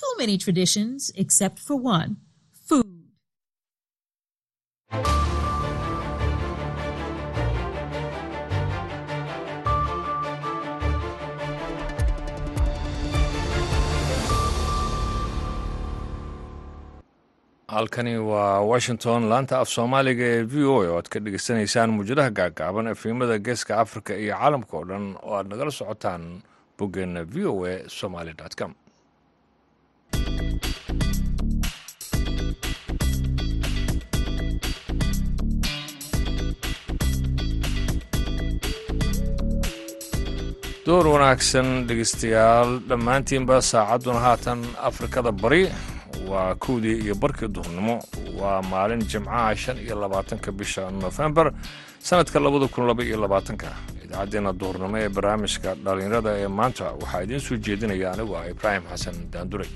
too many traditions except for one food. halkani waa washington laanta af soomaaliga ee v o a oo aad ka dhegeysanaysaan muujadaha gaagaaban efimada geeska afrika iyo caalamka oo dhan oo aad nagala socotaan boggeena v o a somaly com door wanaagsan dhegeystayaal dhammaantiinba saacadduna haatan afrikada bari. Waa kowdii iyo barkii duhurnimo. Waa maalin jimcaha shan iyo labaatanka bisha nofembar sannadka labada kun laba iyo labaatanka. Idaacaddeena duhurnimo ee barnaamijka dhallinyarada ee maanta waxaa idiin soo jeedinaya anigu ah ibraahim xasan daandure.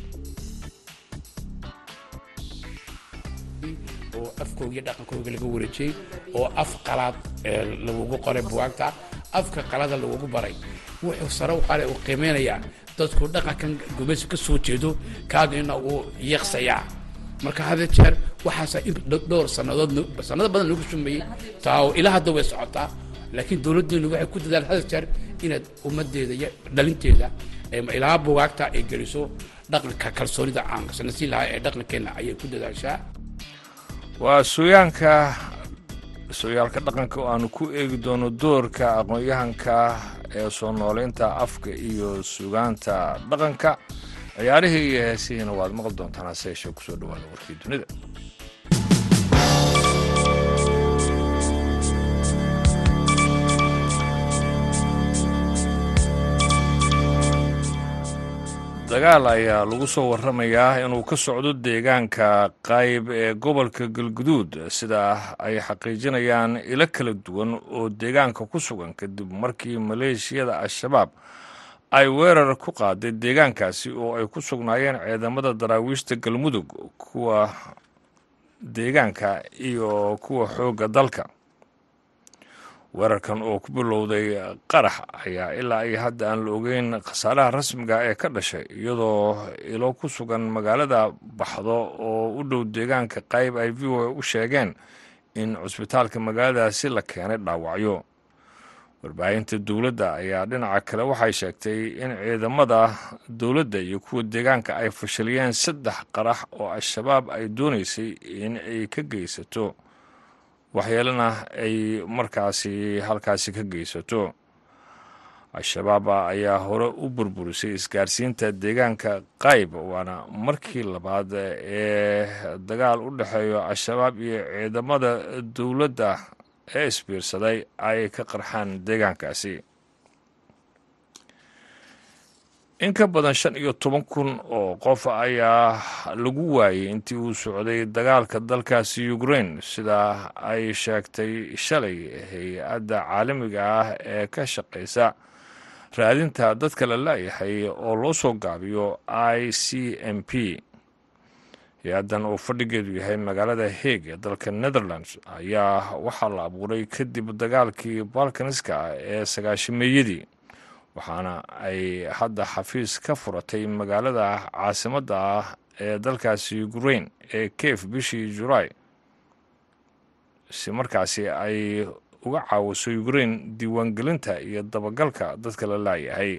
Oo afkooga iyo dhaqankooga laga wareejiyey oo af qalaad lagugu qoray buwaagta afka qalada lagugu baray wuxuu sare u qale uu qiimeynayaa dadku dhaqankan gumaysi ka soo jeedo kaagina uu yeeqsayaa marka hada jeer waxaasa dhowr sannadood sannado badan lagu sumeeyey taa ilaa hadda way socotaa laakiin dowladdeenu waxay ku dadaal hada jeer inaad ummaddeeda iyo dhalinteeda ilaa bugaagta ay geliso dhaqanka kalsoonida aan sanasi lahaa ee dhaqankeenna ayay ku dadaashaa. Waa sooyaanka sooyaalka dhaqanka oo aanu ku eegi doono doorka aqoon-yahanka ee soo nooleynta afka iyo sugaanta dhaqanka. Ciyaarihii iyo heesihiina waad maqli doontaan hase yeeshee ku soo dhawaada warkii dunida dagaal ayaa lagu soo warramayaa inuu ka socdo deegaanka qayb ee gobolka galguduud sida ay xaqiijinayaan ilo kala duwan oo deegaanka ku sugan kadib markii maleeshiyada al-shabaab ay weerar ku qaaday deegaankaasi oo ay ku sugnaayeen ciidamada daraawiishta galmudug kuwa deegaanka iyo kuwa xoogga dalka weerarkan oo ku bilowday qarax ayaa ilaa ay hadda aan la ogeyn khasaaraha rasmiga ee ka dhashay iyadoo ilo ku sugan magaalada baxdo oo u dhow deegaanka qayb ay v o u sheegeen in cusbitaalka magaaladaasi la keenay dhaawacyo. Warbaahinta dowladda ayaa dhinaca kale waxay sheegtay in ciidamada dowladda iyo kuwa deegaanka ay fashiliyeen saddex qarax oo al-shabaab ay doonaysay in ay ka geysato waxyeelana ay markaasi halkaasi ka geysato. Al-shabaab ayaa hore u burburisay isgaarsiinta deegaanka qayb waana markii labaad ee dagaal u dhexeeyo al-shabaab iyo ciidamada dowladda ee isbiirsaday ay ka qarxaan deegaankaasi in ka badan shan iyo toban kun oo qof ayaa lagu waayey intii uu socday dagaalka dalkaasi ukrain sida ay sheegtay shalay hay'adda caalamiga ah ee ka shaqaysa raadinta dadka la laayahay oo loo soo gaabiyo i c m p hay'addan oo fadhigeedu yahay magaalada heeg ee dalka netherlands ayaa waxaa la abuuray kadib dagaalkii balkaniska ee sagaashameeyadii waxaana ay hadda xafiis ka furatay magaalada caasimadda ah ee dalkaasi ukrain ee kef bishii julaay si markaasi ay uga caawiso ukrain diiwaangelinta iyo dabagalka dadka la laayahay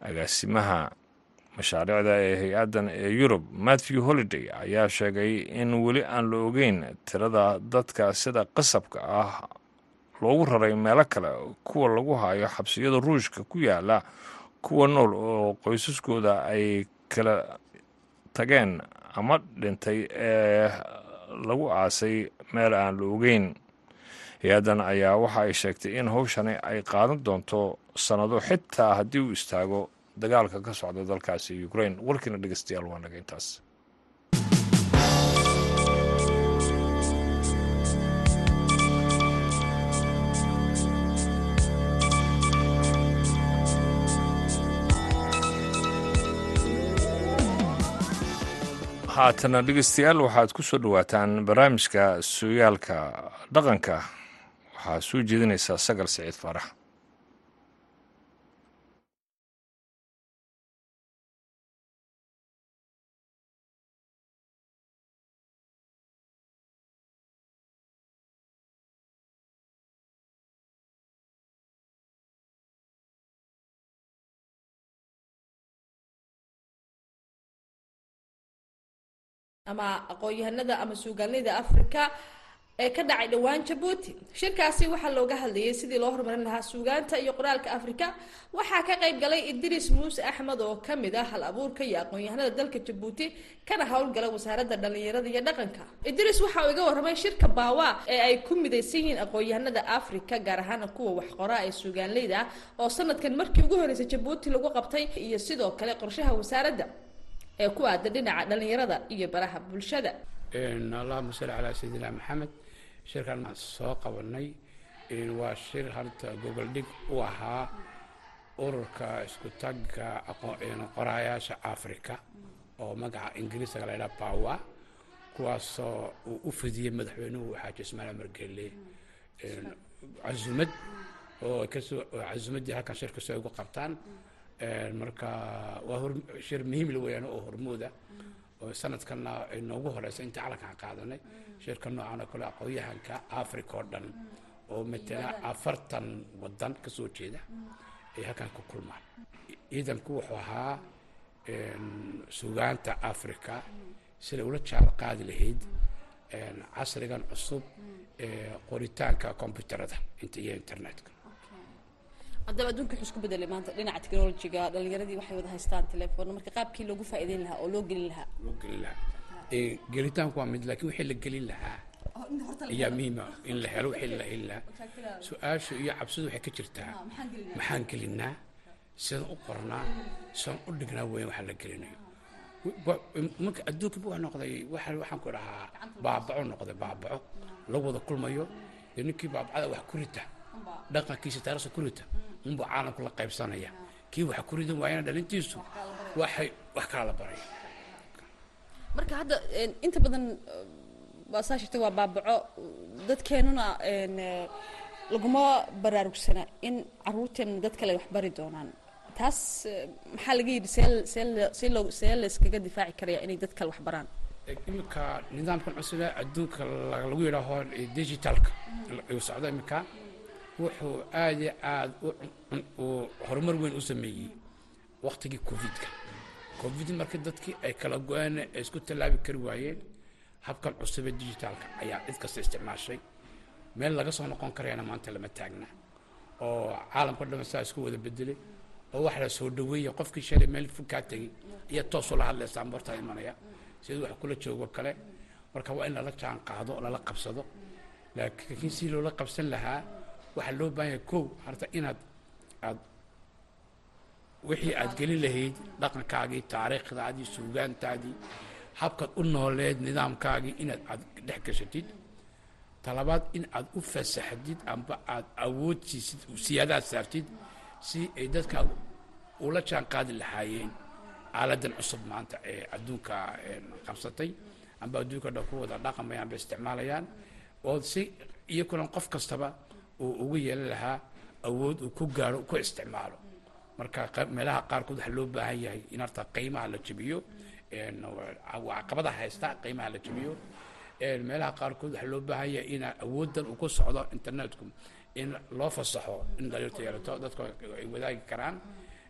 agaasimaha mashaariicda ee hay'addan ee yurub matthew holiday ayaa sheegay in weli aan la ogeyn tirada dadka sida qasabka ah loogu raray meelo kale kuwa lagu hayo xabsiyada ruushka ku yaalla kuwa nool oo qoysaskooda ay kala tageen ama dhintay ee lagu aasay meel aan la ogeyn. Hay'addan ayaa waxa ay sheegtay in howshani ay qaadan doonto sannado xitaa haddii uu istaago dagaalka ka socda dalkaasi ukrain warkiina dhegeystayaal waa naga intaas haatana dhegeystayaal waxaad ku soo dhowaataan barnaamijka sooyaalka dhaqanka. Waxaa soo jeedinaysaa sagal siciid faarax ama aqoon-yahanada ama suugaanleyda africa ee ka dhacay dhowaan jabuuti. Shirkaasi waxaa looga hadlayay sidii loo horumarin lahaa suugaanta iyo qoraalka afrika. Waxaa ka qayb galay idris muuse axmed oo ka mid ah hal abuurka iyo aqoon-yahanada dalka jabuuti kana howlgala wasaaradda dhallinyarada iyo dhaqanka. Idris waxa iga warramay shirka baawa ee ay ku midaysan yihiin aqoon-yahanada afrika gaar ahaana kuwa waxqora ee suugaanleyda oo sanadkan markii ugu horreysay jabuuti lagu qabtay iyo sidoo kale qorshaha wasaaradda ee ku aada dhinaca dhallinyarada iyo baraha bulshada. Allahuma salli calaa sayidina maxamed shirkan soo qabanay waa shir harta gogoldhig u ahaa ururka isku tagga qoraayaasha africa oo magaca ingiriisaga la ydhaha bawa kuwaasoo uu u fidiyey madaxweynuhu xaaji ismaail margele casumad oo ka soo casumaddii halkan shir ka soo ugu qabtaan marka waa shir muhiimla weyaan oo hormooda. Oo sanadkanna noogu horeysa intii calankaan qaadanay shirka noocan oo kale aqoon-yahanka africa oo dhan oo matala afartan wadan ka soo jeeda ay halkan ku kulmaan. Ciidanku wuxuu ahaa sugaanta africa siday ula jaal qaadi lahayd casrigan cusub qoritaanka combyuterada iyo internetka haddaba adduunka wuxuu isku bedelay maanta dhinaca technologiga dhalinyaradii waxay wada haystaan telefoon. Marka qaabkii loogu faa'iideyn lahaa oo loo gelin lahaa. Loo gelin lahaa. Gelitaanku waa mid laakiin wixii la gelin lahaa ayaa muhiima in la helo wixii la heli lahaa su'aashu iyo cabsidu waxay ka jirtaa. Maxaan gelinaa sidaan u qornaa sidaan u dhignaa weyn waxaa la gelinayo marka adduunka waa noqday waxa waxaan ku dhahaa baabaco noqday baabaco lagu wada kulmayo dee ninkii baabacada wax ku rita. Dhaqankiisa taarikhda ku rita unbuu caalamku la qaybsanaya. Kii wax ku ridan waayana dhalintiisu waxay wax kala la baraya. Marka hadda inta badan waa saa shirta waa baabaco dadkeenuna laguma baraarugsana in caruurteena dad kale wax bari doonaan. Taas maxaa laga yidhi see see see loo see layskaga difaaci karaya inay dad kale wax baraan? Iminka nidaamkan cusube adduunka lagu yidhaaho digitalka uu socdo iminka wuxuu aad iyo aad uu horumar weyn u sameeyey waktigii covidka. Covid markii dadkii ay kala go'aan ay isku tallaabi kari waayeen habkan cusube digitaalka ayaa cid isticmaashay. Meel laga soo noqon karayana maanta lama taagna. Oo caalamka dhan saa isku wada bedelay oo wax la soo dhaweeya qofkii shalay meel fog kaa tegay iyo toosoo la hadlaysaa mortaa imanaya. Sidii wax kula joogo kale marka waa in lala jaan lala qabsado. Laakiin si loola qabsan lahaa waxaa loo baahan yahay kow harta inaad aad wixii aad gelin lahayd dhaqankaagii taariikhdaadii suugaantaadii habkaad u nooleed nidaamkaagii inaad aad dhex gashatid. Talabaad in aad u fasaxdid amba aad awood siisid siyaadaad saartid si ay dadka ula jaan qaadi lahaayeen aaladan cusub maanta ee adduunka qabsatay amba adduunka dhan ku wada dhaqamayaan isticmaalayaan. Oo si iyakuna qof kastaba uu ugu yeelan lahaa awood uu ku gaaro ku isticmaalo. Marka meelaha qaarkood waxaa loo baahan yahay in harta qiimaha la jabiyo caqabada haysta qiimaha la jabiyo meelaha qaarkood waxaa loo baahan yahay in awoodan uu ku socdo internetku in loo fasaxo in dhaliirta yeelato dadku ay wadaagi karaan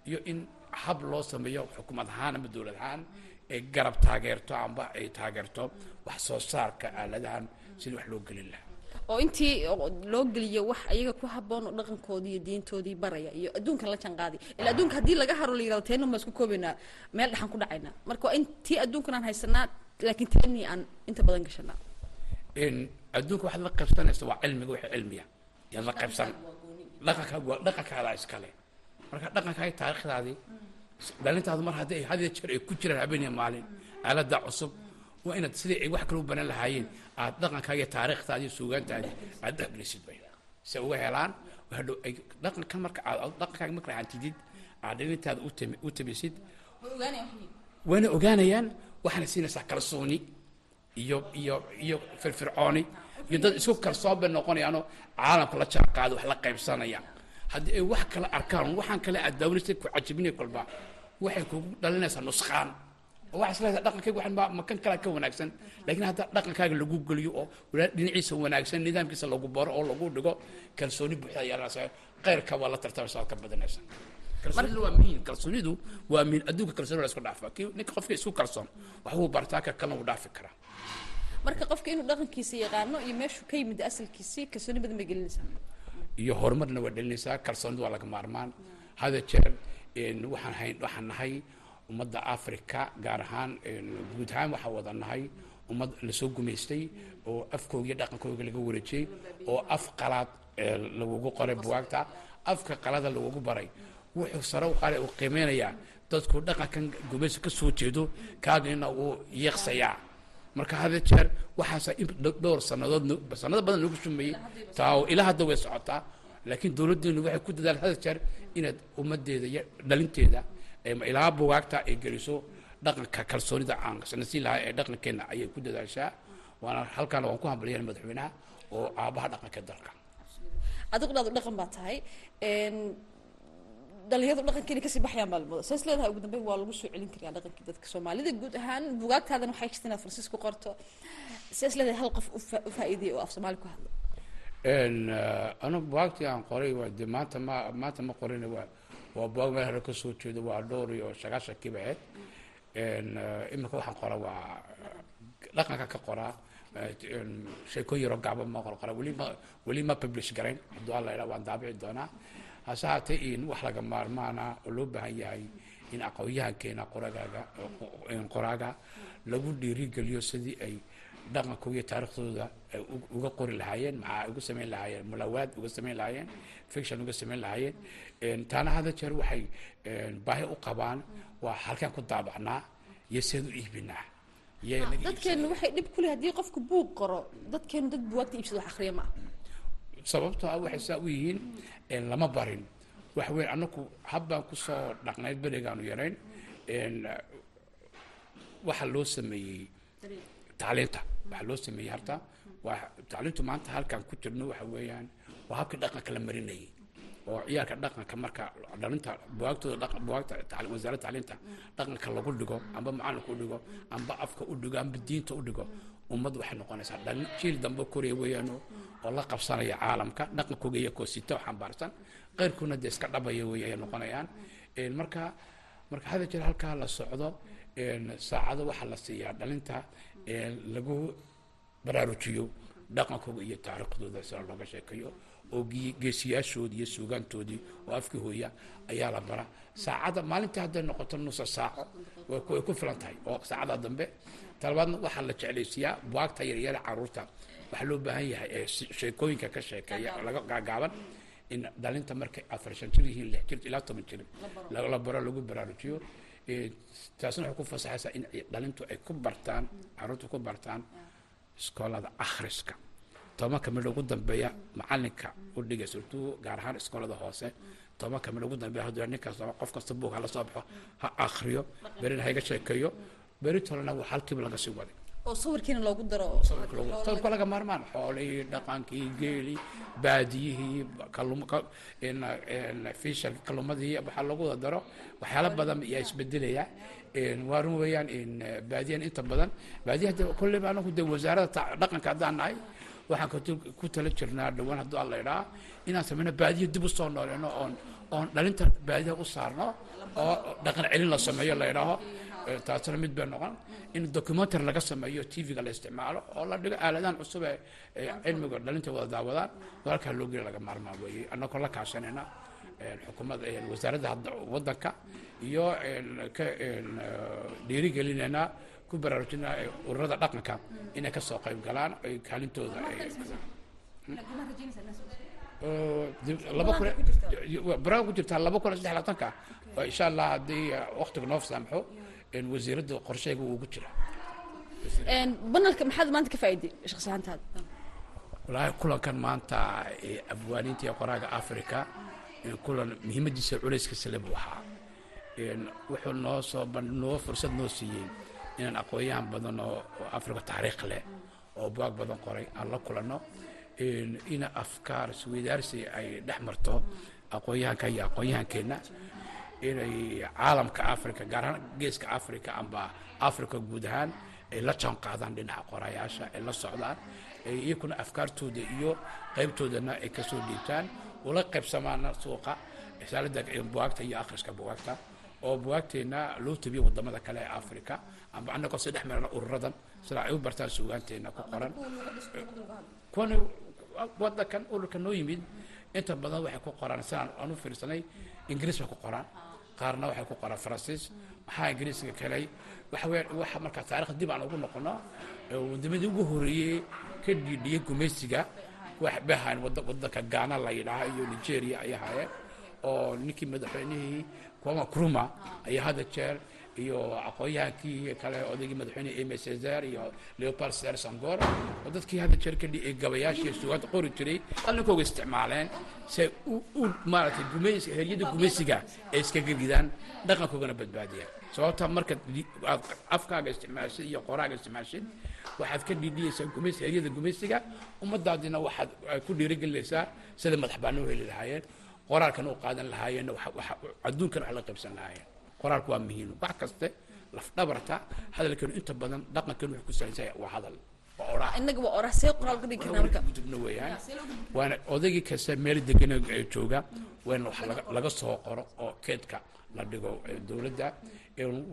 iyo in hab loo sameeyo xukuumad ahaan ama dowlad ahaan ay garab taageerto amba ay taageerto wax soo saarka aaladahan sidii wax loo gelin lahaa oo intii loo geliyo wax ayaga ku haboon oo dhaqankoodii iyo diintoodii baraya iyo adduunkan la janqaadi. Ila adduunka haddii laga haro la yiraahdo teenan baan isku koobaynaa meel dhaxan ku dhacaynaa marka waa in adduunkan aan haysanaa laakiin teenii aan inta badan gashanaa adduunka waxaad la qaybsanaysa waa cilmiga wixii cilmiya yaad la qaybsan dhaqankaagu waa iskale marka dhaqankaaga taariikhdaadii dhalintaadu mar haddii ay had iyo jeer ay ku jiraan habeen iyo maalin aalada cusub waa inaad sidii ay wax kale u banan lahaayeen. Aad dhaqankaaga taariikhtaadii suugaantaadii aad dhexgelisid bay. Si uga helaan hadhow ay dhaqankan marka aad dhaqankaaga marka hantidid aad dhalintaada u tamisid. Wayna ogaanayaan waxaana siinaysaa kalsooni iyo iyo iyo firfircooni iyo dad isku kalsoon bay noqonayaanoo caalamka la jaan qaada wax la qaybsanayaan haddii ay wax kala arkaan waxaan kale aad daawanaysa ku cajabinay kolba. Waxay kugu dhalinaysaa nuskaan waxaa isleedahay dhaqankayga waxaan ma makan kala ka wanaagsan. Laakiin hadda dhaqankaaga lagu geliyo oo walaa dhinaciisa wanaagsan nidaamkiisa lagu baro oo lagu dhigo kalsooni buuxda yeelanaysa khayrka waa la tartamaysa waad ka badanaysa kalsoonidu waa miin. Kalsoonidu waa miin. Adduunka kalsooni la isku dhaafa kii ninka qofka isku kalsoon wax wuu bartaa ka kalena wuu dhaafi karaa. Marka qofka inuu dhaqankiisa yaqaano iyo meeshuu ka yimid asalkiisii kalsooni badan bay gelinaysaa. Iyo horumarna waa dhalinaysaa kalsoonidu waa laga maarmaan. Hada jeer waxaan hayn waxaan nahay ummadda africa gaar ahaan een, guud ahaan waxaan wada nahay ummad la soo gumaystay oo afkooga iyo dhaqankooga laga wareejiyey oo af qalaad ee, lagugu qoray buwaagta afka qalada lagugu baray. Wuxuu sare u qaaday uu qiimeynayaa dadku dhaqankan gumaysi ka soo jeedo kaagina uu yeeqsayaa marka hada jeer waxaasa dhowr sannadood no- sanado badan lagu sumeeyey taa ilaa hadda way socotaa laakiin dowladdeenu waxay ku dadaal hada jeer inaad ummadeeda dhalinteeda ilaa bugaagta ay geliso dhaqanka kalsoonida aan lahaa ee dhaqankeenna ayay ku dadaashaa. Waana halkaana waan ku hambaliyana madaxweynaha oo aabaha dhaqanka dalka. Adigu dhaadu dhaqan baa tahay dhalinyaradu dhaqankiina ka sii baxayaan baa lamada saas leedahay ugu dambeyn waa lagu soo celin karaa dhaqankii dadka soomaalida. Guud ahaan bugaagtaadan waxay jirta inaad farsiis ku qorto. Saas leedahay hal qof u faa- u faa'iideya oo af soomaali ku hadla eh, anigu bugaagtii aan qoray waa de maanta ma maanta ma qorin waa waa bugaag meel hore ka soo jeedo waa dhowr iyo sagaashan kiiba ahayd eh, imika waxaan qoraa waa dhaqanka ka qoraa eh, sheekooyin yaroo gacba ma qor qoraa weli ma weli ma publish garayn hadduu alla idhaa waan daabici doonaa. Hase haatee in wax laga maarmaana oo loo baahan yahay in aqoonyahankeena qoragaaga qoraaga lagu dhiirigeliyo sidii ay dhaqankooda iyo taariikhdooda uga qori lahaayeen maxaa uga samayn lahaayeen mulawaad uga samayn lahaayeen fiction uga samayn lahaayeen. En, taana hada jeer waxay baahi u qabaan waa halkaan ku daabacnaa iyo seed u iibinaa. Laga dadkeenu waxay dhib ku leh haddii qofku buug qoro dadkeenu dad bugaagta iibsada wax akhriya ma. Aha sababtoo ah waxay saa u yihiin lama barin. Waxa weyn anaku habbaan ku soo dhaqnayd berigaanu yarayn waxa loo sameeyey tacliinta waxaa loo sameeyey harta waa maanta halkaan ku jirno waxa weeyaan waa habkii dhaqanka la marinayay oo ciyaalka dhaqanka marka dhalinta buwaagtooda buwaagta dhaqanka lagu dhigo amba macalinku u dhigo amba afka u dhigo amba diinta u dhigo ummad waxay noqonaysaa dhalin jiil dambe koraya weeyaano oo la qabsanaya caalamka dhaqankooga iyo koosita oo xambaarsan qeyrkuna dee iska dhabaya wey ayay noqonayaan marka marka hada jeer halkaa la socdo saacado waxaa la siiyaa dhalinta lagu baraarujiyo dhaqankooda iyo taariikhdooda sida looga sheekeeyo oo ge- geesiyaashoodii iyo suugaantoodii oo afkii hooya ayaa la bara saacada maalintii hadday noqoto nusa saaco way ku filan tahay. Oo saacada dambe talabaadna waxaa la jeclaysiiyaa buwaagta yaryare carruurta waxaa loo baahan yahay ee sheekooyinka ka sheekeeya laga gaagaaban in dhalinta markay afar shan jir yihiin lix jir ilaa toban jir la baro. lagu baraarujiyo taasna waxay ku fasaxaysaa in dhalintu ay ku bartaan caruurtu ku bartaan iskoolada akhriska tobanka midho ugu dambeeya macalinka u dhigay surtuu gaar ahaan iskoolada hoose tobanka midho ugu dambeeya hadduu nin kasta qof kasta buug hala soo baxo ha akhriyo berina ha iga sheekeeyo beri tolena waa halkiiba laga sii waday oo sawirkiina loogu daro. Sawirka laga maarmaan xoolihii dhaqankii geeli baadiyihii kalum- ka- in- in fisha kalluumadii waxaa lagu daro. Waxyaalo badan ayaa isbedelaya. En, waa run weeyaan baadiyan inta badan. Baadiyaha de kolleyba anagu de wasaaradda ta- dhaqanka haddaan nahay waxaan ku- tala jirnaa dhowaan hadduu alla idhaa inaan sameyno baadiyo dib u soo nooleyno oon oon dhalinta baadiyaha u saarno oo dhaqan celin la sameeyo la idhaaho Taasina mid bay noqon. In documentary laga sameeyo tv-ga la isticmaalo oo la dhigo aaladahan cusub ee cilmiga dhalinta wada daawadaan oo halkaa loo geli laga maarmaan weeye annagoo la kaashanayna xukuumadda wasaaradda hadda wadanka iyo ka en, eh, dhiirigelinayna ku baraarujina eh, ururada dhaqanka inay ka soo qayb galaan ay kaalintooda laba kun baraaga ku jirtaa laba kun iyo saddex labaatanka oo insha allah haddii waqtiga noo saamxo in wasiiradda qorsheyga uu ugu jira banalka maxaad maanta ka faa'iiday shakhsi ahaantaada walaahi kulankan maanta ee abwaaniinta iyo qoraaga africa kulan muhiimadiisa culayska sale buu ahaa. Wuxuu noo soo noo fursad noo siiyey inaan aqoonyahan badan oo africa taariikh leh oo buwaag badan qoray aan la kulanno. In afkaar isweydaarsi ay dhex marto aqoonyahanka iyo aqoonyahankeenna inay caalamka africa gaar ahaan geeska africa amba africa guud ahaan ay la jaan dhinaca qorayaasha ay la socdaan iyakuna afkaartooda iyo qaybtoodana ay ka soo dhiibtaan ula qaybsamaana suuqa risaalada buwaagta iyo akhriska buwaagta oo buwaagteena loo tabiyo waddamada kale ee africa amba annagoo si dhex marana ururadan sida ay u bartaan suugaanteena ku qoran. Kuwan wadankan ururka noo yimid inta badan waxay ku qoraan sidaan aan u fiirsanay ingiriis bay ku qoraan qaarna waxay ku qoraan faransiis maxaa ingiriiska kelay? Waxa weya waxa markaa taarikhda dib aan ugu noqono wadamadii ugu horeeyey ka dhiidhiyey gumaysiga wax bay ahayn wadanka gaana la yidhaaha iyo nigeria ay ahaayeen oo ninkii madaxweynihii kwama kruma ayaa hadda jeer iyo aqoon-yahankii kale odaygii madaxweyne cesar iyo leopold ser sangor oo dadkii hadda jeer ka dhi'ay gabayaashii sugaanta qori jiray qalinkooga isticmaaleen si ay u maaragtay gumays heryada gumaysiga ay iska gelgidaan dhaqankoogana badbaadiyaan. Sababta markaad aad afkaaga isticmaashid iyo qoraaga isticmaashid waxaad ka dhiidhiyeysaa gumays heryada gumaysiga ummadaadina waxaad ku dhiirigelinaysaa sida madax baanoo heli lahaayeen qoraalkan u qaadan lahaayeen adduunkan wax la qaybsan lahaayeen qoraalku waa muhiim. Wax kaste lafdhabarta hadalkeenu inta badan dhaqankeenu wuxuu ku salaysan waa hadal waa gudubna weeyaan. Waana odaygii kasta meel degan ee jooga waana wax laga soo qoro oo keedka la dhigo dowladda.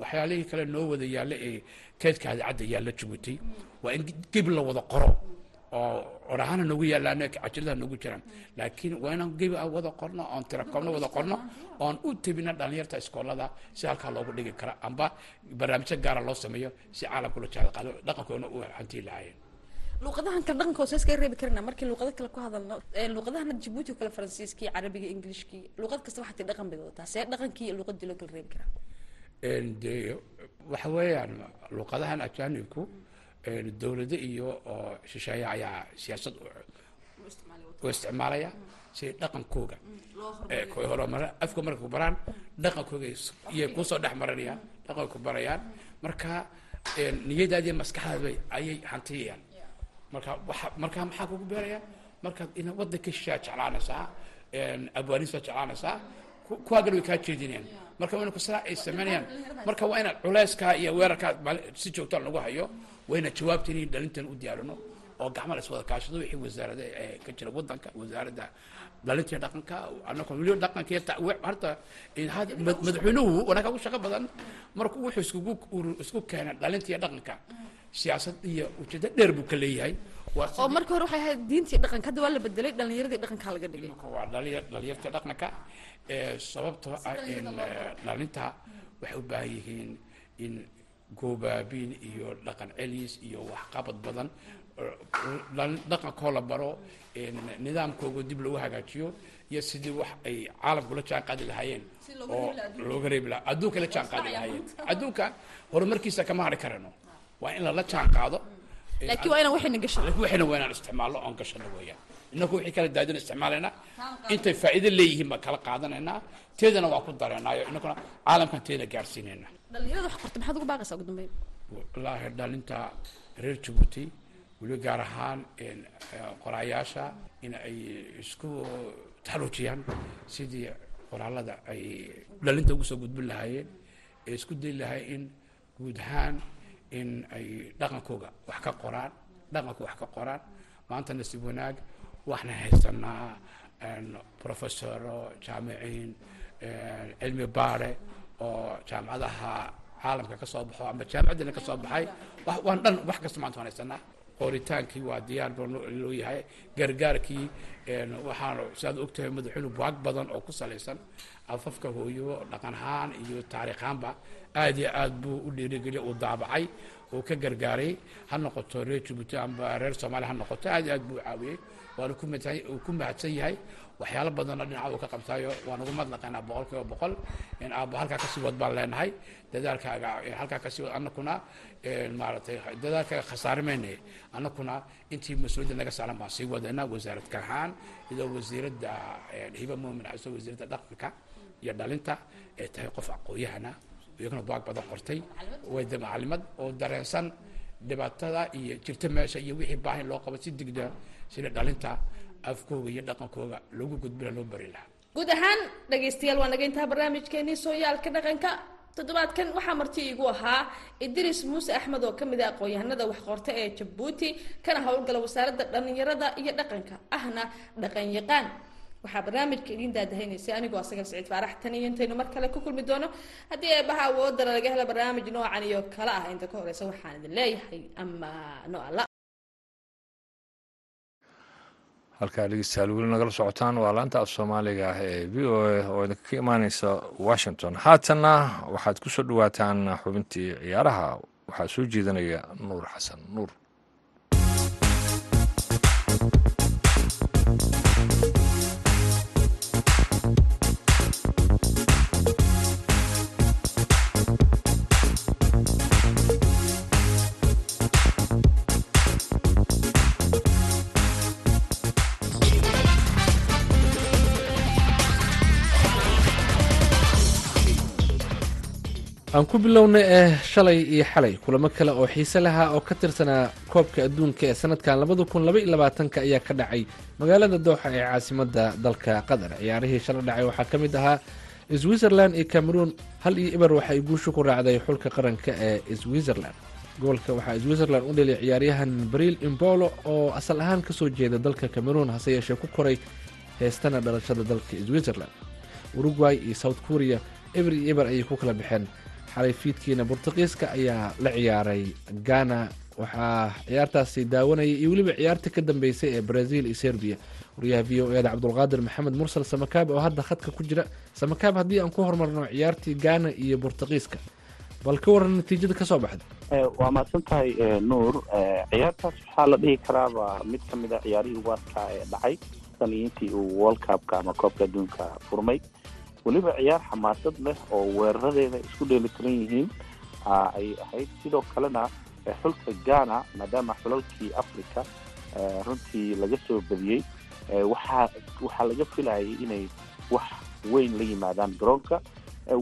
Waxyaalihii kale noo wada yaalla ee keedka cadda yaalla jubutay waa in gebi la wada qoro oo oraahana noogu yaalaan cajiradaha noogu jiraan. Laakiin waa inaan gebi wada qorno oon tirakoobna wada qorno oon u tebina dhalinyarta iskoolada si halkaa loogu dhigi kara. Amba barnaamijyo gaara loo sameeyo si caalamka loo jahda qaado dhaqankoona u hantii lahaayeen. Luuqadahan kale dhaqankoosa iskaga reebi karnaa markii luuqado kale ku hadalno luuqadahana jabuuti oo kale faransiiskii carabiga ingilishkii luuqad kasta waxaa tii dhaqan bay wadataa. See dhaqankii iyo luuqadii loo kala reebi karaa de waxa weeyaan luuqadahan ajaanibku dowlado iyo oo shisheeye ayaa siyaasad u isticmaalaya si dhaqankooga. Horumar afka markay ku baraan dhaqankooga iyay ku soo dhex maranayaan dhaqanka ku barayaan. Marka niyadaadiiyo maskaxdaada ayay hantiyayaan marka waa marka maxaa kugu beeraya? Markaad ina wadanka shishaa jeclaanaysaa abwaaniis baa jeclaanaysaa kuwaagana way kaa jeedinayaan marka waa ina sidaa ay samaynayaan marka waa inaad culeyskaa iyo weerarkaa si joogtaan lagu hayo waa inaad jawaabteen iyo dhalintan u diyaarino oo gacma la iswada kaashado wixii wasaarada ee ka jira wadanka wasaaradda dhalinta iyo dhaqanka anako weliba dhaqanka iyo harta madaxweynuhu wanaga u shaqo badan. Markuu wuxuu iskugu isku keenay dhalinta iyo dhaqanka. Siyaasad iyo ujeedo dheer buu ka leeyahay. Oo marka hore waxay ahayd diintii dhaqanka hadda waa la bedelay dhalinyaradii dhaqankaa laga dhigay. Waa dhalinyar dhalinyarta dhaqanka sababtoo ah in dhalinta waxay u baahan yihiin in goobaabin iyo dhaqan celis iyo waxqabad badan. Dhaqankoo la baro nidaamkooga dib lagu hagaajiyo iyo sidii wax ay caalamku la jaan qaadi lahaayeen. Oo looga reebi lahaa adduunka. la jaan qaadi lahaayeen. adduunka horumarkiisa kama hari karano waa in lala jaan qaado laakiin waa inaan waxayna gashan laakiin waxayna waa inaan isticmaalno oon gashano weeyaan inaku wixii kala daadin isticmaalaynaa intay faa'iido leeyihiin baan kala qaadanaynaa. Teedana waa ku dareenaayo. Inakuna caalamkan teeda gaarsiinaynaa dhalinyarada wax qorta dhalinta reer jabuuti weliba gaar ahaan qoraayaasha in ay isku taxaluujiyaan sidii qoraalada ay dhalinta ugu soo gudbin lahaayeen ee isku dayi lahay in guud ahaan in ay dhaqankooga wax ka qoraan dhaqanka wax ka qoraan. Maanta nasiib wanaag waxna haysanaa professoro jaamiciin cilmi baare oo jaamacadaha caalamka ka soo baxo ama jaamacaddina ka soo baxay waan dhan wax kasta maanta waan haysanaa. Qoritaankii waa diyaar ba loo yahay. Gargaarkii waxaan siaad ogtahay madaxweyne buag badan oo ku salaysan. Afafka hooyo dhaqan ahaan iyo taariikh ahaanba aad iyo aad buu u dhiirigeliyay uu daabacay uu ka gargaaray. Ha noqoto reer jabuuti amba reer soomaaliya ha noqoto aad iyo aad buu u caawiyey. Waana ku mahadsan yahay waxyaalo badanna dhinaca uu ka qabtaayo waan ugu madnaqaynaa boqol kiiba boqol. In aabba halkaa ka sii wad baan leenahay. Dadaalkaaga halkaa ka sii wad annakuna maaragtay dadaalkaaga khasaare mayne annakuna intii mas'uuliyadda naga saaran baan sii wadaynaa wasaaradka ahaan iyadoo wasiiradda hiba muumin xaso wasiiradda dhaqanka iyo dhalinta ay tahay qof aqooyahana iyaguna buag badan qortay. Way macalimad oo dareensan dhibaatada iyo jirta meesha iyo wixii baahin loo qabo si digda sida dhalinta afkooga iyo dhaqankooga loogu gudbina loo bari lahaa. Guud ahaan dhagaystayaal waa naga intaha barnaamijkeenii sooyaalka dhaqanka. Toddobaadkan waxaa marti iigu ahaa idris muuse axmed oo ka mid ah aqoon-yahanada waxqorta ee jabuuti kana howlgala wasaaradda dhallinyarada iyo dhaqanka ahna dhaqan yaqaan waxaa barnaamijka idiin daadahaynaysay anigoo asagan siciid faarax tan iyo intaynu mar kale ku kulmi doono. Haddii eebaha awoodana laga helo barnaamij noocan iyo kale ah inta ka horeysa waxaan idin leeyahay amaano alla halkaa dhegeystayaal weli nagala socotaan. Waa laanta af soomaaliga ah ee v o a oo idinka ka imaaneysa washington. Haatanna waxaad ku soo dhowaataan xubintii ciyaaraha. Waxaa soo jeedinaya nuur xasan nuur aan ku bilownay eh shalay iyo xalay kulamo kale oo xiise lahaa oo ka tirsanaa koobka adduunka ee sanadkan labada kun laba iyo labaatanka ayaa ka dhacay magaalada dooxa ee caasimada dalka qatar. Ciyaarihii shala dhacay waxaa ka mid ahaa switzerland iyo cameroon. Hal iyo ibar waxay guusha ku raacday xulka qaranka ee switzerland goolka waxaa switzerland u dheliyay ciyaaryahan bril imbolo oo asal ahaan ka soo jeeda dalka cameroon hase yeeshee ku koray heestana dhalashada dalka switzerland uruguay iyo south korea eber iyo eber ayay ku kala baxeen xalay fiidkiina bortuqiiska ayaa la ciyaaray ghana. Waxaa ciyaartaasi daawanayay iyo weliba ciyaarta ka dambeysay ee brazil iyo serbiya wariyaha v o eda cabdulqaadir maxamed mursal samakaab oo hadda khadka ku jira. Samakaab haddii aan ku hormarno ciyaartii ghana iyo bortuqiiska bal ka waran natiijada ka soo baxda. Waa mahadsan tahay nuur. Ciyaartaas waxaa la dhihi karaaba mid ka mid a ciyaarihii waaska ee dhacay tan iyo intii uu world cupka ama koobka adduunka furmay weliba ciyaar xamaasad leh oo weeraradeeda isku dheelitiran yihiin ay ahayd sidoo kalena xulka ghana maadaama xulalkii africa runtii laga soo badiyey waxaa waxaa laga filayay inay wax weyn la yimaadaan garoonka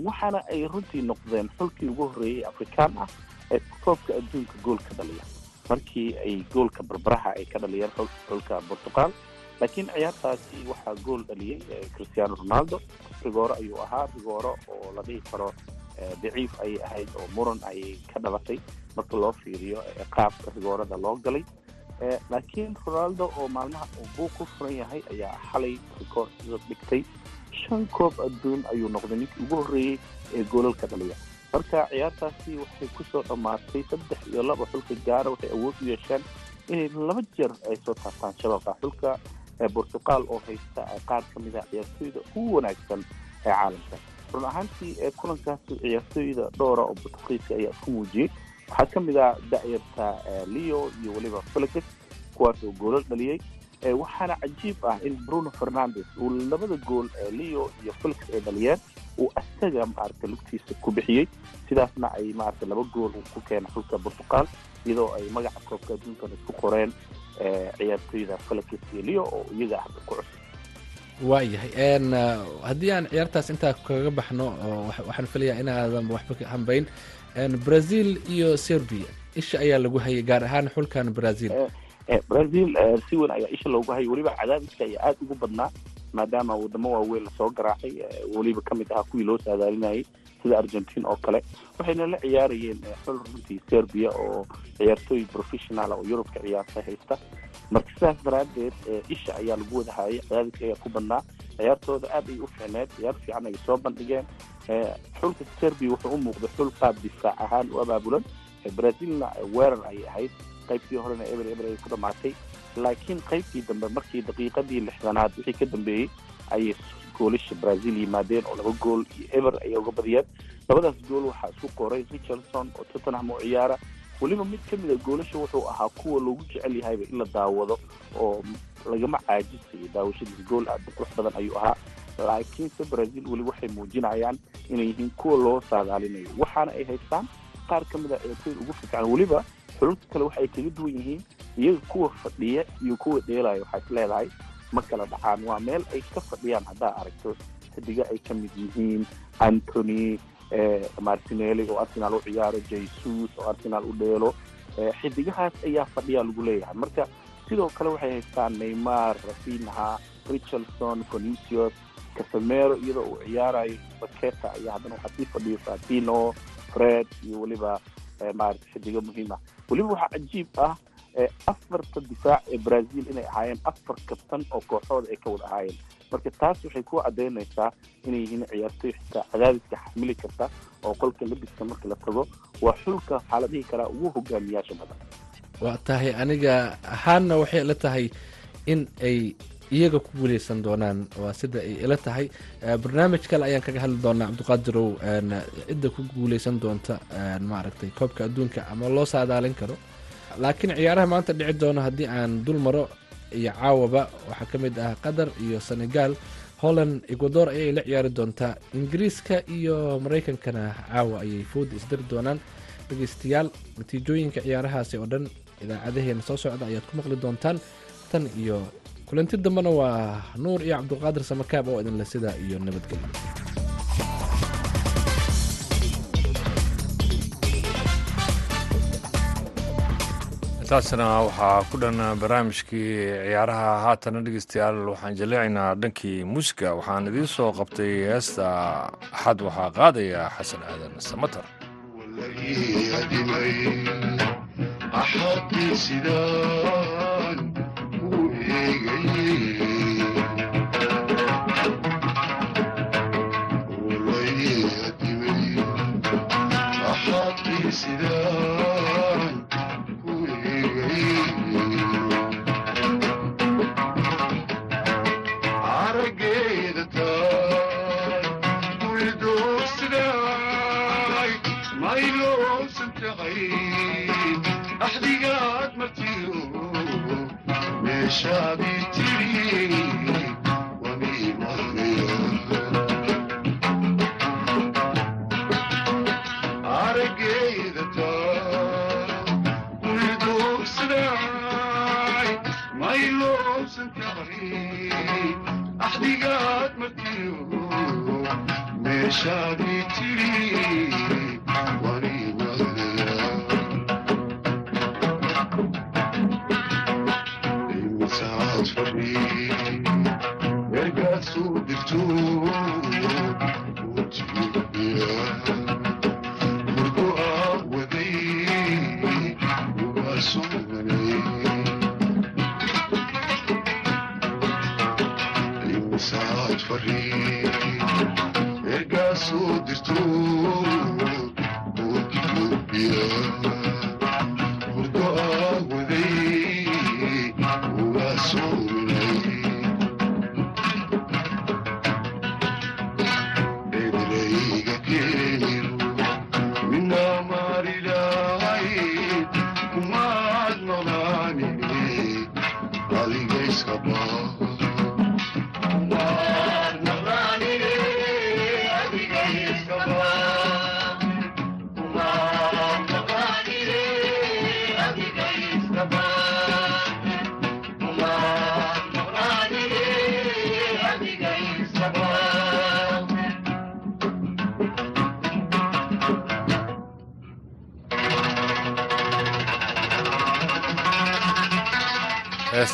waxaana ay runtii noqdeen xulkii ugu horreeyey afrikaan ah ee koobka adduunka gool ka dhaliya markii ay goolka barbaraha ay ka dhaliyeen xulka portugal laakiin ciyaartaasi waxaa gool dhaliyey christiano ronaldo. Rigooro ayuu ahaa rigooro oo la dhihi karo daciif ayay ahayd oo muran ayay ka dhalatay marka loo fiiriyo qaabka rigoorada loo galay. Laakiin ronaldo oo maalmaha buu ku furan yahay ayaa xalay rikoor dhigtay. Shan koob adduun ayuu noqday ninkii ugu horreeyey ee goolalka dhaliya marka ciyaartaasi waxay ku soo dhammaatay saddex iyo laba xulka gaara waxay awood u yeesheen inay laba jeer ay soo taabtaan shabaqa xulka bortuqal oo haysta qaar ka mid a ciyaartooyda ugu wanaagsan ee caalamka. Run ahaantii kulankaas ciyaartooyda dhowra oo bortuqiiska ayaa isku muujiyey waxaa ka mid ah da'yarta leo iyo weliba felix kuwaas oo goolal dhaliyey waxaana cajiib ah in bruno fernandes uu labada gool leo iyo felix ay dhaliyeen uu asaga maaragta lugtiisa ku bixiyey sidaasna ay maaragta laba gool ku keena xulka portugal iyadoo ay magaca koobka adduunkan isku qoreen ciyaartooyda felix iyo leo oo iyaga hadda ku cusub waayahay haddii aan ciyaartaas intaa kaga baxno waxaan filayaa inaadan waxba hambayn brazil iyo serbia isha ayaa lagu hayay gaar ahaan xulkan brazil brazil si weyn ayaa isha loogu hayay weliba cadaadiska ayaa aada ugu badnaa maadaama wadamo waaweyn la soo garaacay weliba ka mid ahaa kuwii loo saadaalinayay sida argentine oo kale waxayna la ciyaarayeen xul runtii serbia oo ciyaartooy professional oo yurubka ciyaarta haysta. Marka sidaas daraaddeed isha ayaa lagu wada hayay cadaadiska ayaa ku badnaa. Ciyaartooda aad ay u ficneed ciyaar fiican ay soo bandhigeen. Xulka serbia wuxuu u muuqday xul qaab difaac ahaan u abaabulan. Brazilna weerar ayay ahayd. Qaybtii horena eber eber ay ku dhamaatay. Laakiin qaybtii dambe markii daqiiqadii lixdanaad wixii ka dambeeyey ayay goolasha brazil yimaadeen oo laba gool iyo eber ayay uga badiyeen labadaas gool waxaa isku qoray richardson oo tottenham u ciyaara. Weliba mid ka mid a goolasha wuxuu ahaa kuwa loogu jecel yahayba in la daawado oo lagama caajisayo daawashadiis gool aad u qurux badan ayuu ahaa. Laakiinse brazil weli waxay muujinayaan inay yihiin kuwa loo saadaalinayo. Waxaana ay haystaan qaar ka mid a ciyaartooyda ugu fiican weliba xululka kale waxa ay kaga duwan yihiin iyaga kuwa fadhiya iyo kuwa dheelaya waxaa is leedahay ma kala dhacaan. Waa meel ay ka fadhiyaan haddaa aragto. Xidiga ay ka mid yihiin antony martinelli oo arsenal u ciyaaro jesus oo arsenal u dheelo. Xidigahaas ayaa fadhiyaa lagu leeyahay. Marka sidoo kale waxay haystaan neymar rafinha richardson conicius casamero iyadoo uu ciyaarayo baketa ayaa haddana waxaa sii fadhiyo fatino fred iyo weliba maarata xidigo muhiim ah. Weliba waxaa cajiib ah afarta difaac ee brazil inay ahaayeen afar kabtan oo kooxooda ay ka wada ahaayeen. Marka taas waxay ku cadaynaysaa inay yihiin ciyaartoy xitaa cadaadiska xamili karta oo qolka labiska marka la tago waa xulka waxaa la dhihi karaa ugu hogaamiyaasha badan. Waa tahay aniga ahaanna waxay ila tahay in ay iyaga ku guuleysan doonaan. Waa sida ay ila tahay. Barnaamij kale ayaan kaga hadli doonaa cabdiqaadirow cidda ku guuleysan doonta maaragtay koobka adduunka ama loo saadaalin karo laakiin ciyaaraha maanta dhici doono haddii aan dul maro iyo caawaba waxaa ka mid ah qatar iyo senegal holland ecuador ayay la ciyaari doontaa. Ingiriiska iyo maraykankana caawa ayay fooda isdari doonaan. Dhegeystayaal natiijooyinka ciyaarahaasi oo dhan idaacadaheena soo socda ayaad ku maqli doontaan. Tan iyo kulanti dambena waa nuur iyo cabdulqaadir samakaab oo idinle sidaa iyo nabadgelyo intaasna waxaa ku dhan barnaamijkii ciyaaraha haatana dhegeystayaal. Waxaan jaleecaynaa dhankii muusiga. Waxaan idiin soo qabtay heesta axad waxaa qaadaya xasan aadan samatar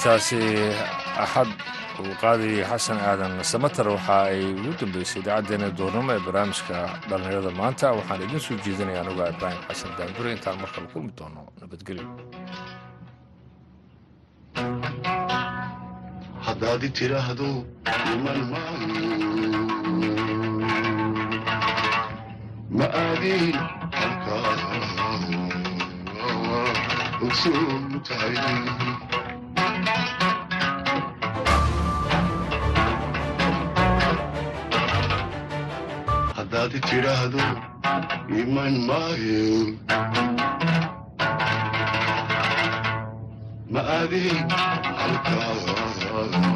heestaasi axad uu qaadayay xasan aadan samatar. Waxa ay ugu dambeysay idaacaddeenna doornimo ee barnaamijka dhallinyarada maanta. Waxaan idiin soo jeedinaya anuga ibraahim xasan daangure intaan markale kulmi doono nabadgelyo haddaad i tidhaahdo iman maayo ma aadin halkaa